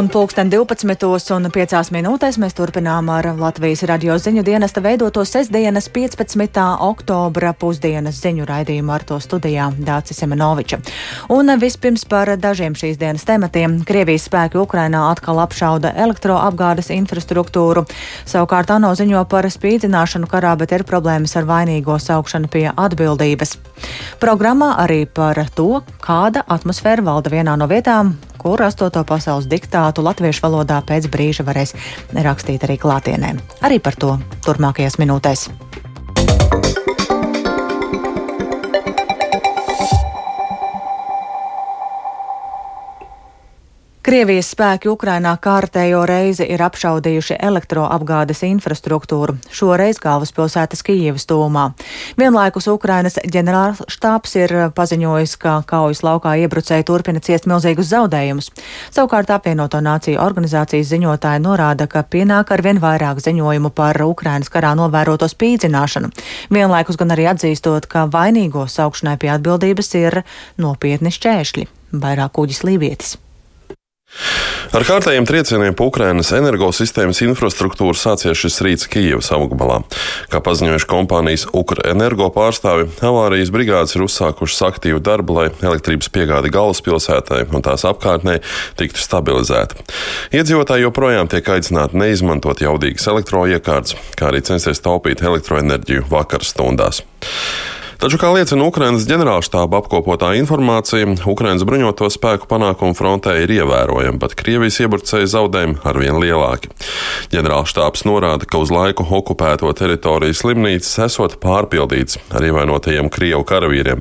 Un pulksten 12 un 5 minūtēs mēs turpinām ar Latvijas radio ziņu dienesta veidoto sestdienas 15. oktobra pusdienas ziņu raidījumu ar to studijā Dācis Semenoviča. Un vispirms par dažiem šīs dienas tematiem. Krievijas spēki Ukrainā atkal apšauda elektroapgādes infrastruktūru. Savukārt ANO ziņo par spīdzināšanu karā, bet ir problēmas ar vainīgo saukšanu pie atbildības. Programmā arī par to, kāda atmosfēra valda vienā no vietām, kur 8. pasaules diktātu latviešu valodā pēc brīža varēs rakstīt arī klātienē. Arī par to turpmākajās minūtēs. Krievijas spēki Ukrainā kārtējo reizi ir apšaudījuši elektroapgādes infrastruktūru, šoreiz galvaspilsētas Kijivas tūmā. Vienlaikus Ukrainas ģenerālštāps ir paziņojis, ka kaujas laukā iebrucēji turpina ciest milzīgus zaudējumus. Savukārt apvienoto nāciju organizācijas ziņotāji norāda, ka pienāk ar vien vairāk ziņojumu par Ukrainas karā novēroto spīdzināšanu. Vienlaikus gan arī atzīstot, ka vainīgo saukšanai pie atbildības ir nopietni šķēršļi. Vairāk kuģis Lībietis. Ar kārtējiem triecieniem pa Ukrainas energosistēmas infrastruktūru sācies šis rīts Kijavas augbalā. Kā paziņojuši kompānijas Ukrenergo pārstāvi, avārijas brigādes ir uzsākušas aktīvu darbu, lai elektrības piegāde galvaspilsētai un tās apkārtnē tiktu stabilizēta. Iedzīvotāji joprojām tiek aicināti neizmantot jaudīgas elektroiekārtas, kā arī censties taupīt elektroenerģiju vakar stundās. Taču, kā liecina Ukrainas ģenerālštāba apkopotā informācija, Ukrainas bruņoto spēku panākumu frontē ir ievērojami, bet Krievijas iebrucēju zaudējumi arvien lielāki. Ģenerālštābs norāda, ka uz laiku okupēto teritoriju slimnīcas esot pārpildīts ar ievainotajiem Krievu karavīriem,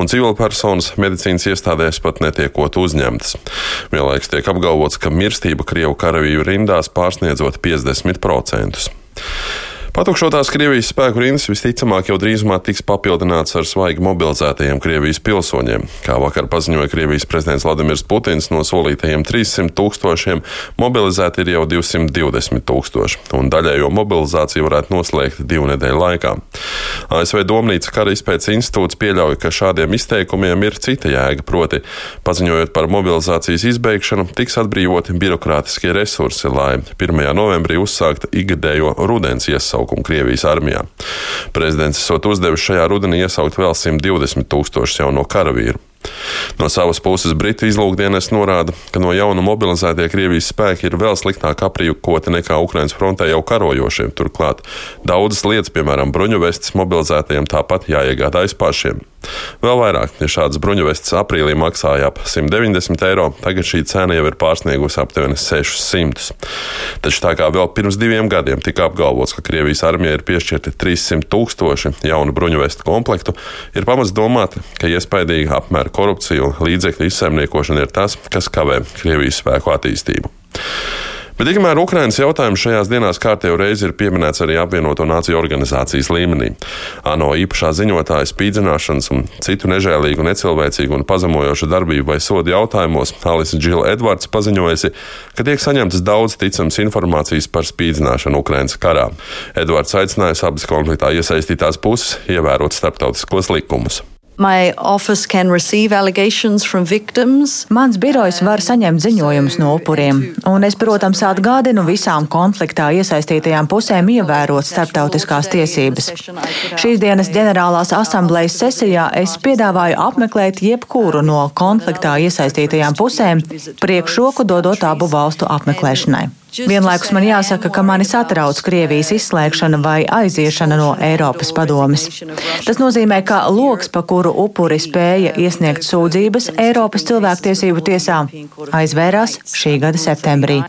un civilpersonas medicīnas iestādēs pat netiekot uzņemtas. Vienlaikus tiek apgalvots, ka mirstība Krievu karavīru rindās pārsniedzot 50%. Patukšotās Krievijas spēku rindas visticamāk jau drīzumā tiks papildināts ar svaigi mobilizētajiem Krievijas pilsoņiem. Kā vakar paziņoja Krievijas prezidents Vladimirs Putins, no solītajiem 300 tūkstošiem mobilizēti ir jau 220 tūkstoši, un daļējo mobilizāciju varētu noslēgt divu nedēļu laikā. ASV Domnīca kara izpētes institūts pieļauj, ka šādiem izteikumiem ir cita jēga, proti, paziņojot par mobilizācijas izbeigšanu, tiks atbrīvoti birokrātiskie resursi, lai 1. novembrī uzsāktu ikgadējo rudens iesaukumu iesaukumu Krievijas armijā. Prezidents esot uzdevis šajā rudenī iesaukt vēl 120 tūkstošus jauno karavīru. No savas puses Britu izlūkdienas norāda, ka no jauna mobilizētie Krievijas spēki ir vēl sliktāk aprīkoti nekā Ukraiņas frontē jau karojošiem. Turklāt daudzas lietas, piemēram, bruņuvestes mobilizētajiem, tāpat jāiegādājas pašiem. Vēl vairāk, ja šādas bruņuvestes aprīlī maksāja ap 190 eiro, tagad šī cena jau ir pārsniegusi aptuveni 600. Taču tā kā vēl pirms diviem gadiem tika apgalvots, ka Krievijas armijai ir piešķirti 300 tūkstoši jaunu bruņuvestu komplektu, ir pamats domāt, ka iespaidīga apmēra korupcija un līdzekļu izsaimniekošana ir tas, kas kavē Krievijas spēku attīstību. Bet tikmēr Ukrainas jautājums šajās dienās kārtējo reizi ir pieminēts arī apvienoto nāciju organizācijas līmenī. ANO īpašā ziņotāja spīdzināšanas un citu nežēlīgu, necilvēcīgu un pazemojošu darbību vai sodu jautājumos Alisa Džila Edvards paziņojusi, ka tiek saņemtas daudz ticams informācijas par spīdzināšanu Ukrainas karā. Edvards aicinājusi abas konfliktā iesaistītās puses ievērot starptautiskos likumus. Mans birojs var saņemt ziņojumus no upuriem, un es, protams, atgādinu visām konfliktā iesaistītajām pusēm ievērot starptautiskās tiesības. Šīs dienas ģenerālās asamblejas sesijā es piedāvāju apmeklēt jebkuru no konfliktā iesaistītajām pusēm, priekšroku dodot abu valstu apmeklēšanai. Vienlaikus man jāsaka, ka mani satrauc Krievijas izslēgšana vai aiziešana no Eiropas padomes. Tas nozīmē, ka loks, pa kuru upuri spēja iesniegt sūdzības Eiropas cilvēktiesību tiesā, aizvērās šī gada septembrī.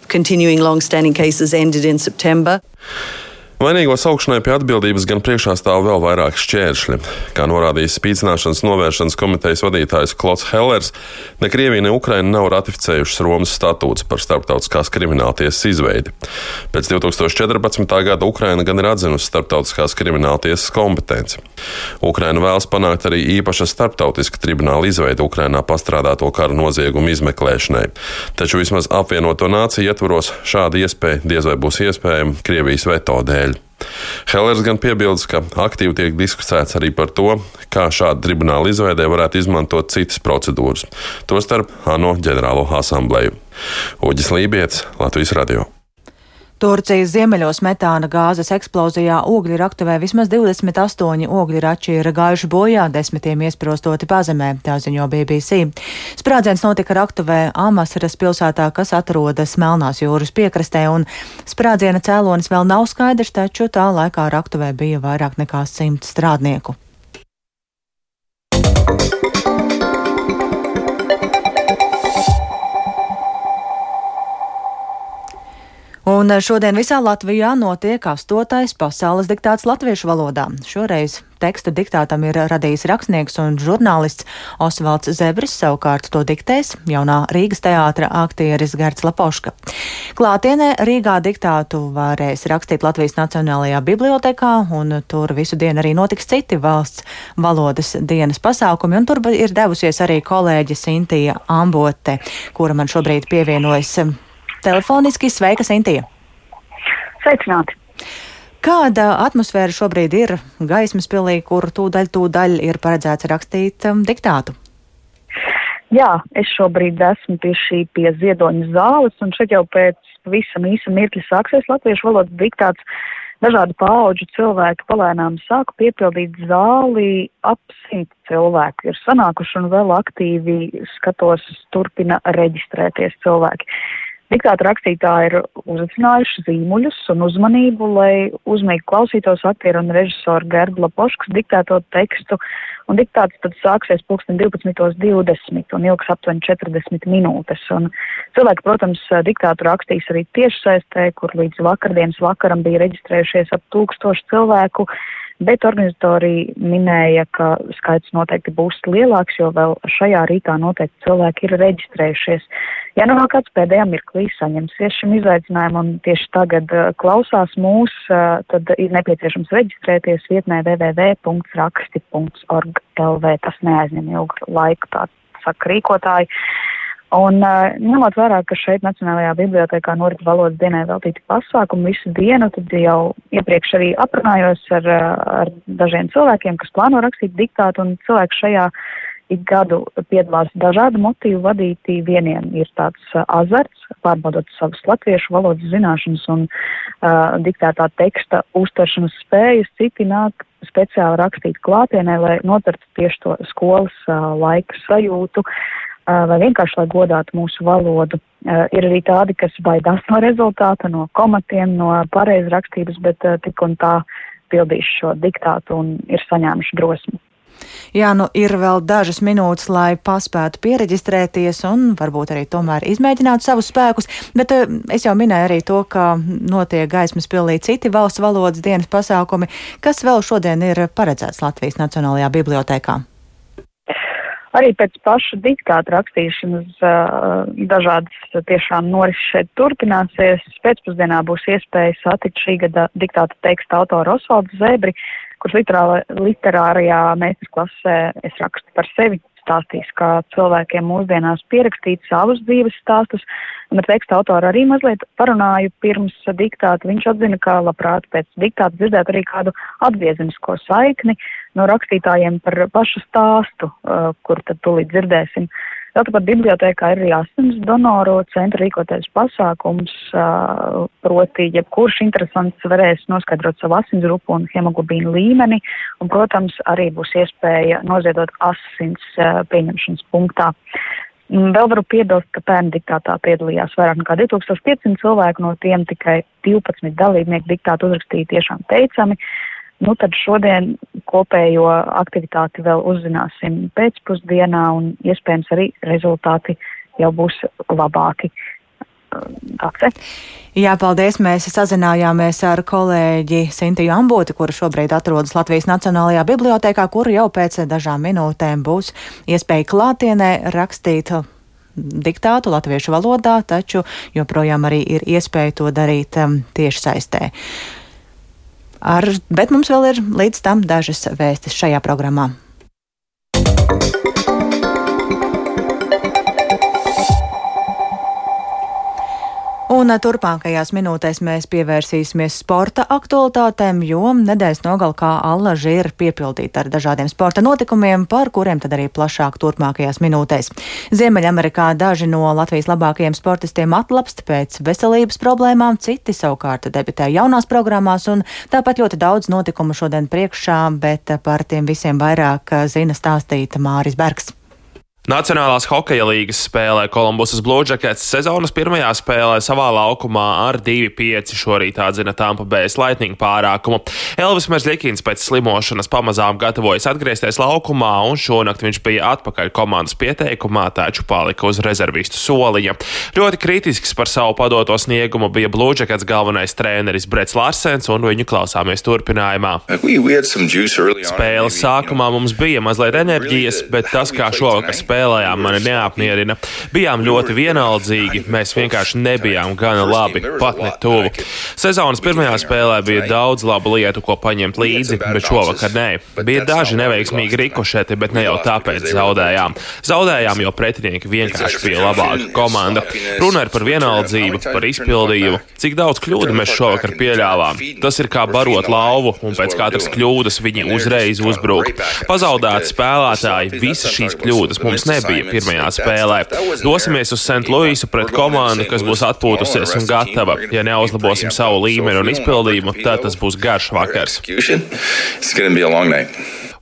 Vainīgo saukšanai pie atbildības gan priekšā stāv vēl vairāk šķēršļi. Kā norādījis spīdzināšanas novēršanas komitejas vadītājs Klods Hellers, ne Krievija, ne Ukraina nav ratificējušas Romas statūtus par starptautiskās krimināltiesas izveidi. Pēc 2014. gada Ukraina gan ir atzinusi starptautiskās krimināltiesas kompetenci. Ukraina vēlas panākt arī īpaša starptautiska tribunāla izveidi Ukrainā pastrādāto kara noziegumu izmeklēšanai. Taču vismaz apvienoto nāciju ietvaros šāda iespēja diez vai būs iespējama Krievijas veto dēļ. Dēļ. Hellers gan piebilst, ka aktīvi tiek diskutēts arī par to, kā šādu tribunālu izveidē varētu izmantot citas procedūras, tostarp ANO ģenerālo asambleju. Uģis Lībijams, Latvijas Radio. Turcijas ziemeļos metāna gāzes eksplozijā ogļu raktuvē vismaz 28 ogļu rači ir gājuši bojā, desmitiem iesprostoti pazemē, tā ziņo BBC. Sprādziens notika raktuvē Amasaras pilsētā, kas atrodas Melnās jūras piekrastē, un sprādziena cēlonis vēl nav skaidrs, taču tā laikā raktuvē bija vairāk nekā simt strādnieku. Un šodien visā Latvijā notiek astotais pasaules diktāts latviešu valodā. Šoreiz tekstu diktātam ir radījis rakstnieks un žurnālists Osvalds Zebris, savukārt to diktēs jaunā Rīgas teātra aktieris Gerts Lapoška. Klātienē Rīgā diktātu varēs rakstīt Latvijas Nacionālajā bibliotekā, un tur visu dienu arī notiks citi valsts valodas dienas pasākumi, un tur ir devusies arī kolēģe Sintija Ambote, kura man šobrīd pievienojas telefoniski. Sveika, Sintija! Sveicināti! Kāda atmosfēra šobrīd ir gaismas pilī, kur tūdaļ, tūdaļ ir paredzēts rakstīt um, diktātu? Jā, es šobrīd esmu tieši pie ziedoņa zāles, un šeit jau pēc visam īsa mirkļa sāksies latviešu valodas diktāts. Dažādu pauģu cilvēki palēnām sāku piepildīt zāli, ap simt cilvēku ir sanākuši un vēl aktīvi skatos, turpina reģistrēties cilvēki. Diktāta rakstītāji ir uzaicinājuši zīmuļus un uzmanību, lai uzmanīgi klausītos aktieru un režisoru Gerbla Poškas diktēto tekstu, un diktāts tad sāksies pulksten 12.20 un ilgs aptuveni 40 minūtes. Un cilvēki, protams, diktātu rakstīs arī tiešsaistē, kur līdz vakardienas vakaram bija reģistrējušies ap tūkstošu cilvēku bet organizatori minēja, ka skaits noteikti būs lielāks, jo vēl šajā rītā noteikti cilvēki ir reģistrējušies. Ja nu vēl kāds pēdējā mirklī saņemsies šim izaicinājumam un tieši tagad uh, klausās mūs, uh, tad ir nepieciešams reģistrēties vietnē www.raksti.org.lv. Tas neaizņem ilgu laiku, tā saka rīkotāji. Un ņemot vērā, ka šeit Nacionālajā bibliotekā norit valodas dienai veltīti pasākumi visu dienu, tad jau iepriekš arī aprunājos ar, ar dažiem cilvēkiem, kas plāno rakstīt diktātu, un cilvēki šajā ik gadu piedalās dažādu motīvu vadītī. Vieniem ir tāds azarts, pārbaudot savas latviešu valodas zināšanas un uh, diktētā teksta uztveršanas spējas, citi nāk speciāli rakstīt klātienē, lai notartu tieši to skolas uh, laika sajūtu. Uh, vai vienkārši, lai godātu mūsu valodu. Ir arī tādi, kas baidās no rezultāta, no komatiem, no pareizrakstības, bet tik un tā pildīs šo diktātu un ir saņēmuši drosmi. Jā, nu ir vēl dažas minūtes, lai paspētu pieregistrēties un varbūt arī tomēr izmēģināt savus spēkus, bet es jau minēju arī to, ka notiek gaismas pilī citi valsts valodas dienas pasākumi, kas vēl šodien ir paredzēts Latvijas Nacionālajā bibliotēkā. Arī pēc paša diktāta rakstīšanas dažādas tiešām norises šeit turpināsies. Pēcpusdienā būs iespēja satikt šī gada diktāta teksta autoru Osvaldu Zebri, kurš literārajā meistarklasē es rakstu par sevi stāstīs, kā cilvēkiem mūsdienās pierakstīt savus dzīves stāstus. Un ar teksta autoru arī mazliet parunāju pirms diktāta. Viņš atzina, ka labprāt pēc diktāta dzirdēt arī kādu atgriezenisko saikni no rakstītājiem par pašu stāstu, uh, kur tad tūlīt dzirdēsim. Uh, Vēl tāpat bibliotēkā ir arī asins donoru centra rīkotais pasākums, proti, jebkurš interesants varēs noskaidrot savu asins grupu un hemoglobīnu līmeni, un, protams, arī būs iespēja noziedot asins pieņemšanas punktā. Vēl varu piebilst, ka pērn diktātā piedalījās vairāk nekā 2500 cilvēku, no tiem tikai 12 dalībnieki diktātu uzrakstīja tiešām teicami. Nu, tad šodien kopējo aktivitāti vēl uzzināsim pēcpusdienā un iespējams arī rezultāti jau būs labāki. Akse. Jā, paldies. Mēs sazinājāmies ar kolēģi Sintiju Amboti, kura šobrīd atrodas Latvijas Nacionālajā bibliotekā, kur jau pēc dažām minūtēm būs iespēja klātienē rakstīt diktātu latviešu valodā, taču joprojām arī ir iespēja to darīt um, tieši saistē. Ar, bet mums vēl ir līdz tam dažas vēstis šajā programmā. Un turpmākajās minūtēs mēs pievērsīsimies sporta aktualitātēm, jo nedēļas nogal kā allaži ir piepildīta ar dažādiem sporta notikumiem, par kuriem tad arī plašāk turpmākajās minūtēs. Ziemeļamerikā daži no Latvijas labākajiem sportistiem atlapst pēc veselības problēmām, citi savukārt debitē jaunās programmās, un tāpat ļoti daudz notikumu šodien priekšā, bet par tiem visiem vairāk zina stāstīt Māris Bergs. Nacionālās hokeja līgas spēlē Kolumbusas Bluejackets sezonas pirmajā spēlē savā laukumā ar 2-5 šorīt atzina Tampa Bay Lightning pārākumu. Elvis Merzlikins pēc slimošanas pamazām gatavojas atgriezties laukumā, un šonakt viņš bija atpakaļ komandas pieteikumā, taču palika uz rezervistu soliņa. Ļoti kritisks par savu padoto sniegumu bija Bluejackets galvenais treneris Brets Larsens, un viņu klausāmies turpinājumā. Spēles sākumā mums bija mazliet enerģijas, bet tas, kā šovakar spēlē, spēlējām, mani neapmierina. Bijām ļoti vienaldzīgi, mēs vienkārši nebijām gana labi, pat ne tuvu. Sezonas pirmajā spēlē bija daudz labu lietu, ko paņemt līdzi, bet šovakar nē. Bija daži neveiksmīgi rikošeti, bet ne jau tāpēc zaudējām. Zaudējām, jo pretinieki vienkārši bija labāka komanda. Runa ir par vienaldzību, par izpildījumu. Cik daudz kļūdu mēs šovakar pieļāvām? Tas ir kā barot lauvu, un pēc katras kļūdas viņi uzreiz uzbrūk. Pazaudēti spēlētāji, visas šīs kļūdas mums nebija pirmajā spēlē. Dosimies uz St. Louisu pret komandu, kas būs atpūtusies un gatava. Ja neuzlabosim savu līmeni un izpildījumu, tad tas būs garš vakars.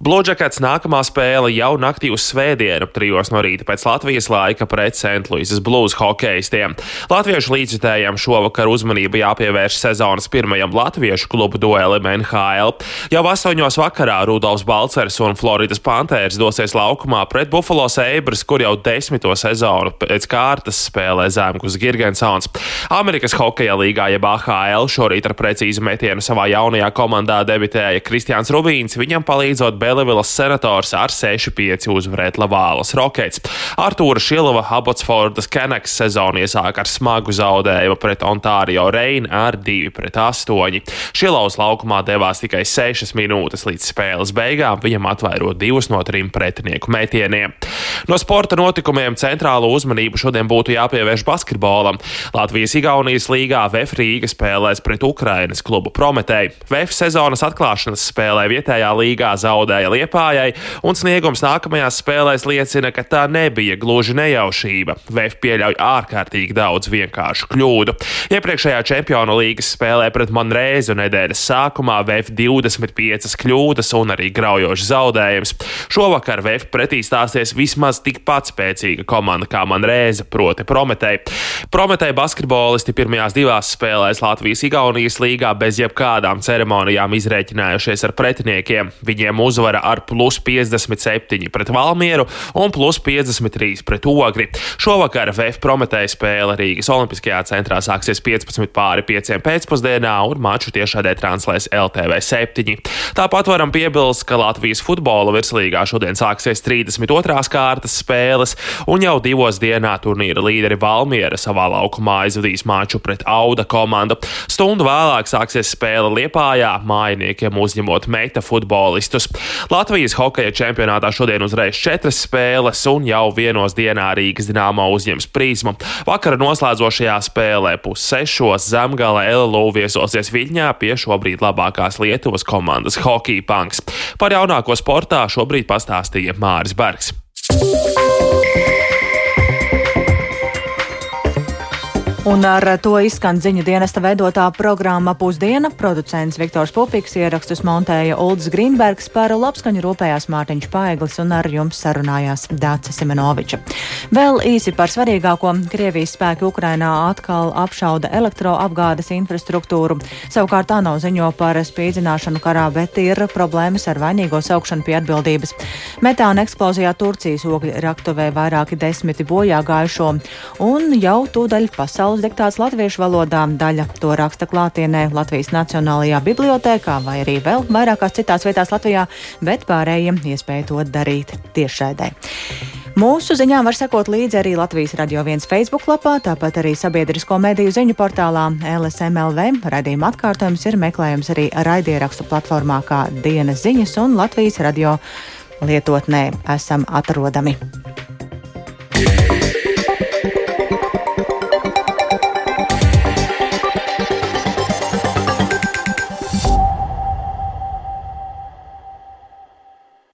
Blūdžakats nākamā spēle jau naktī uz svētdienu, trijos no rīta pēc Latvijas laika pret St. Louisas Blues hokeistiem. Latviešu līdzjutējiem šovakar uzmanība jāpievērš sezonas pirmajam latviešu klubu duelim NHL. Jau astoņos vakarā Rudolfs Balcers un Floridas Panthers dosies laukumā pret Buffalo Sabres, kur jau desmito sezonu pēc kārtas spēlē Zemgus Girgensons. Amerikas hokeja līgā jeb AHL šorīt ar precīzu metienu savā jaunajā komandā debitēja Kristians Rubīns, viņam palīdzot Bēl Belivilas senators ar 6-5 uzvarēt Lavālas Rockets. Artūra Šilava Abotsfordas Keneks sezonu iesāk ar smagu zaudējumu pret Ontārio Reina ar 2-8. Šilavas laukumā devās tikai 6 minūtes līdz spēles beigām, viņam atvairot divus no trim pretinieku metieniem. No sporta notikumiem centrālo uzmanību šodien būtu jāpievērš basketbolam. Latvijas-Igaunijas līgā VF Rīga spēlēs pret Ukrainas klubu Prometēju. VF sezonas atklāšanas spēlē vietējā līgā zaudēja zaudēja Liepājai, un sniegums nākamajās spēlēs liecina, ka tā nebija gluži nejaušība. VF pieļauj ārkārtīgi daudz vienkāršu kļūdu. Iepriekšējā čempionu līgas spēlē pret Monreizu nedēļas sākumā VF 25 kļūdas un arī graujošs zaudējums. Šovakar VF pretī stāsies vismaz tikpat spēcīga komanda kā Monreiza, proti Prometēja. Prometēja basketbolisti pirmajās divās spēlēs Latvijas-Igaunijas līgā bez jebkādām ceremonijām izrēķinājušies ar pretiniekiem. Viņiem uzvar uzvara ar plus 57 pret Valmieru un plus 53 pret Ogri. Šovakar VF Prometēja spēle Rīgas Olimpiskajā centrā sāksies 15 pāri 5 pēcpusdienā un maču tiešādē translēs LTV 7. Tāpat varam piebilst, ka Latvijas futbola virslīgā šodien sāksies 32. kārtas spēles, un jau divos dienā turnīra līderi Valmiera savā laukumā aizvadīs maču pret Auda komandu. Stundu vēlāk sāksies spēle Liepājā, mājiniekiem uzņemot meita futbolistus. Latvijas hokeja čempionātā šodien uzreiz četras spēles, un jau vienos dienā Rīgas dīnāmo uzņems prismu. Vakara noslēdzošajā spēlē pussešos Zemgala LLU viesosies Viļņā pie šobrīd labākās Lietuvas komandas Hockey Punks. Par jaunāko sportā šobrīd pastāstīja Māris Bergs. Un ar to izskan ziņu dienesta veidotā programma Pusdiena. Producents Viktors Pupiks ierakstus montēja Uldis Grīnbergs par labskaņu rūpējās Mārtiņš Paeglis un ar jums sarunājās Dāca Simenoviča. Vēl īsi par svarīgāko. Krievijas spēki Ukrainā atkal apšauda elektroapgādes infrastruktūru. Savukārt tā nav ziņo par spīdzināšanu karā, bet ir problēmas ar vainīgo saukšanu pie atbildības. Metāna eksplozijā Turcijas ogļu raktuvē vairāki desmiti bojā gājušo un jau tūdaļ pasaules pasaules diktāts latviešu valodā. Daļa to raksta klātienē Latvijas Nacionālajā bibliotēkā vai arī vēl vairākās citās vietās Latvijā, bet pārējiem iespēja to darīt tiešraidē. Mūsu ziņām var sekot līdzi arī Latvijas radio viens Facebook lapā, tāpat arī sabiedrisko mediju ziņu portālā LSMLV. Radījuma atkārtojums ir meklējams arī raidierakstu platformā kā dienas ziņas un Latvijas radio lietotnē esam atrodami. Yeah.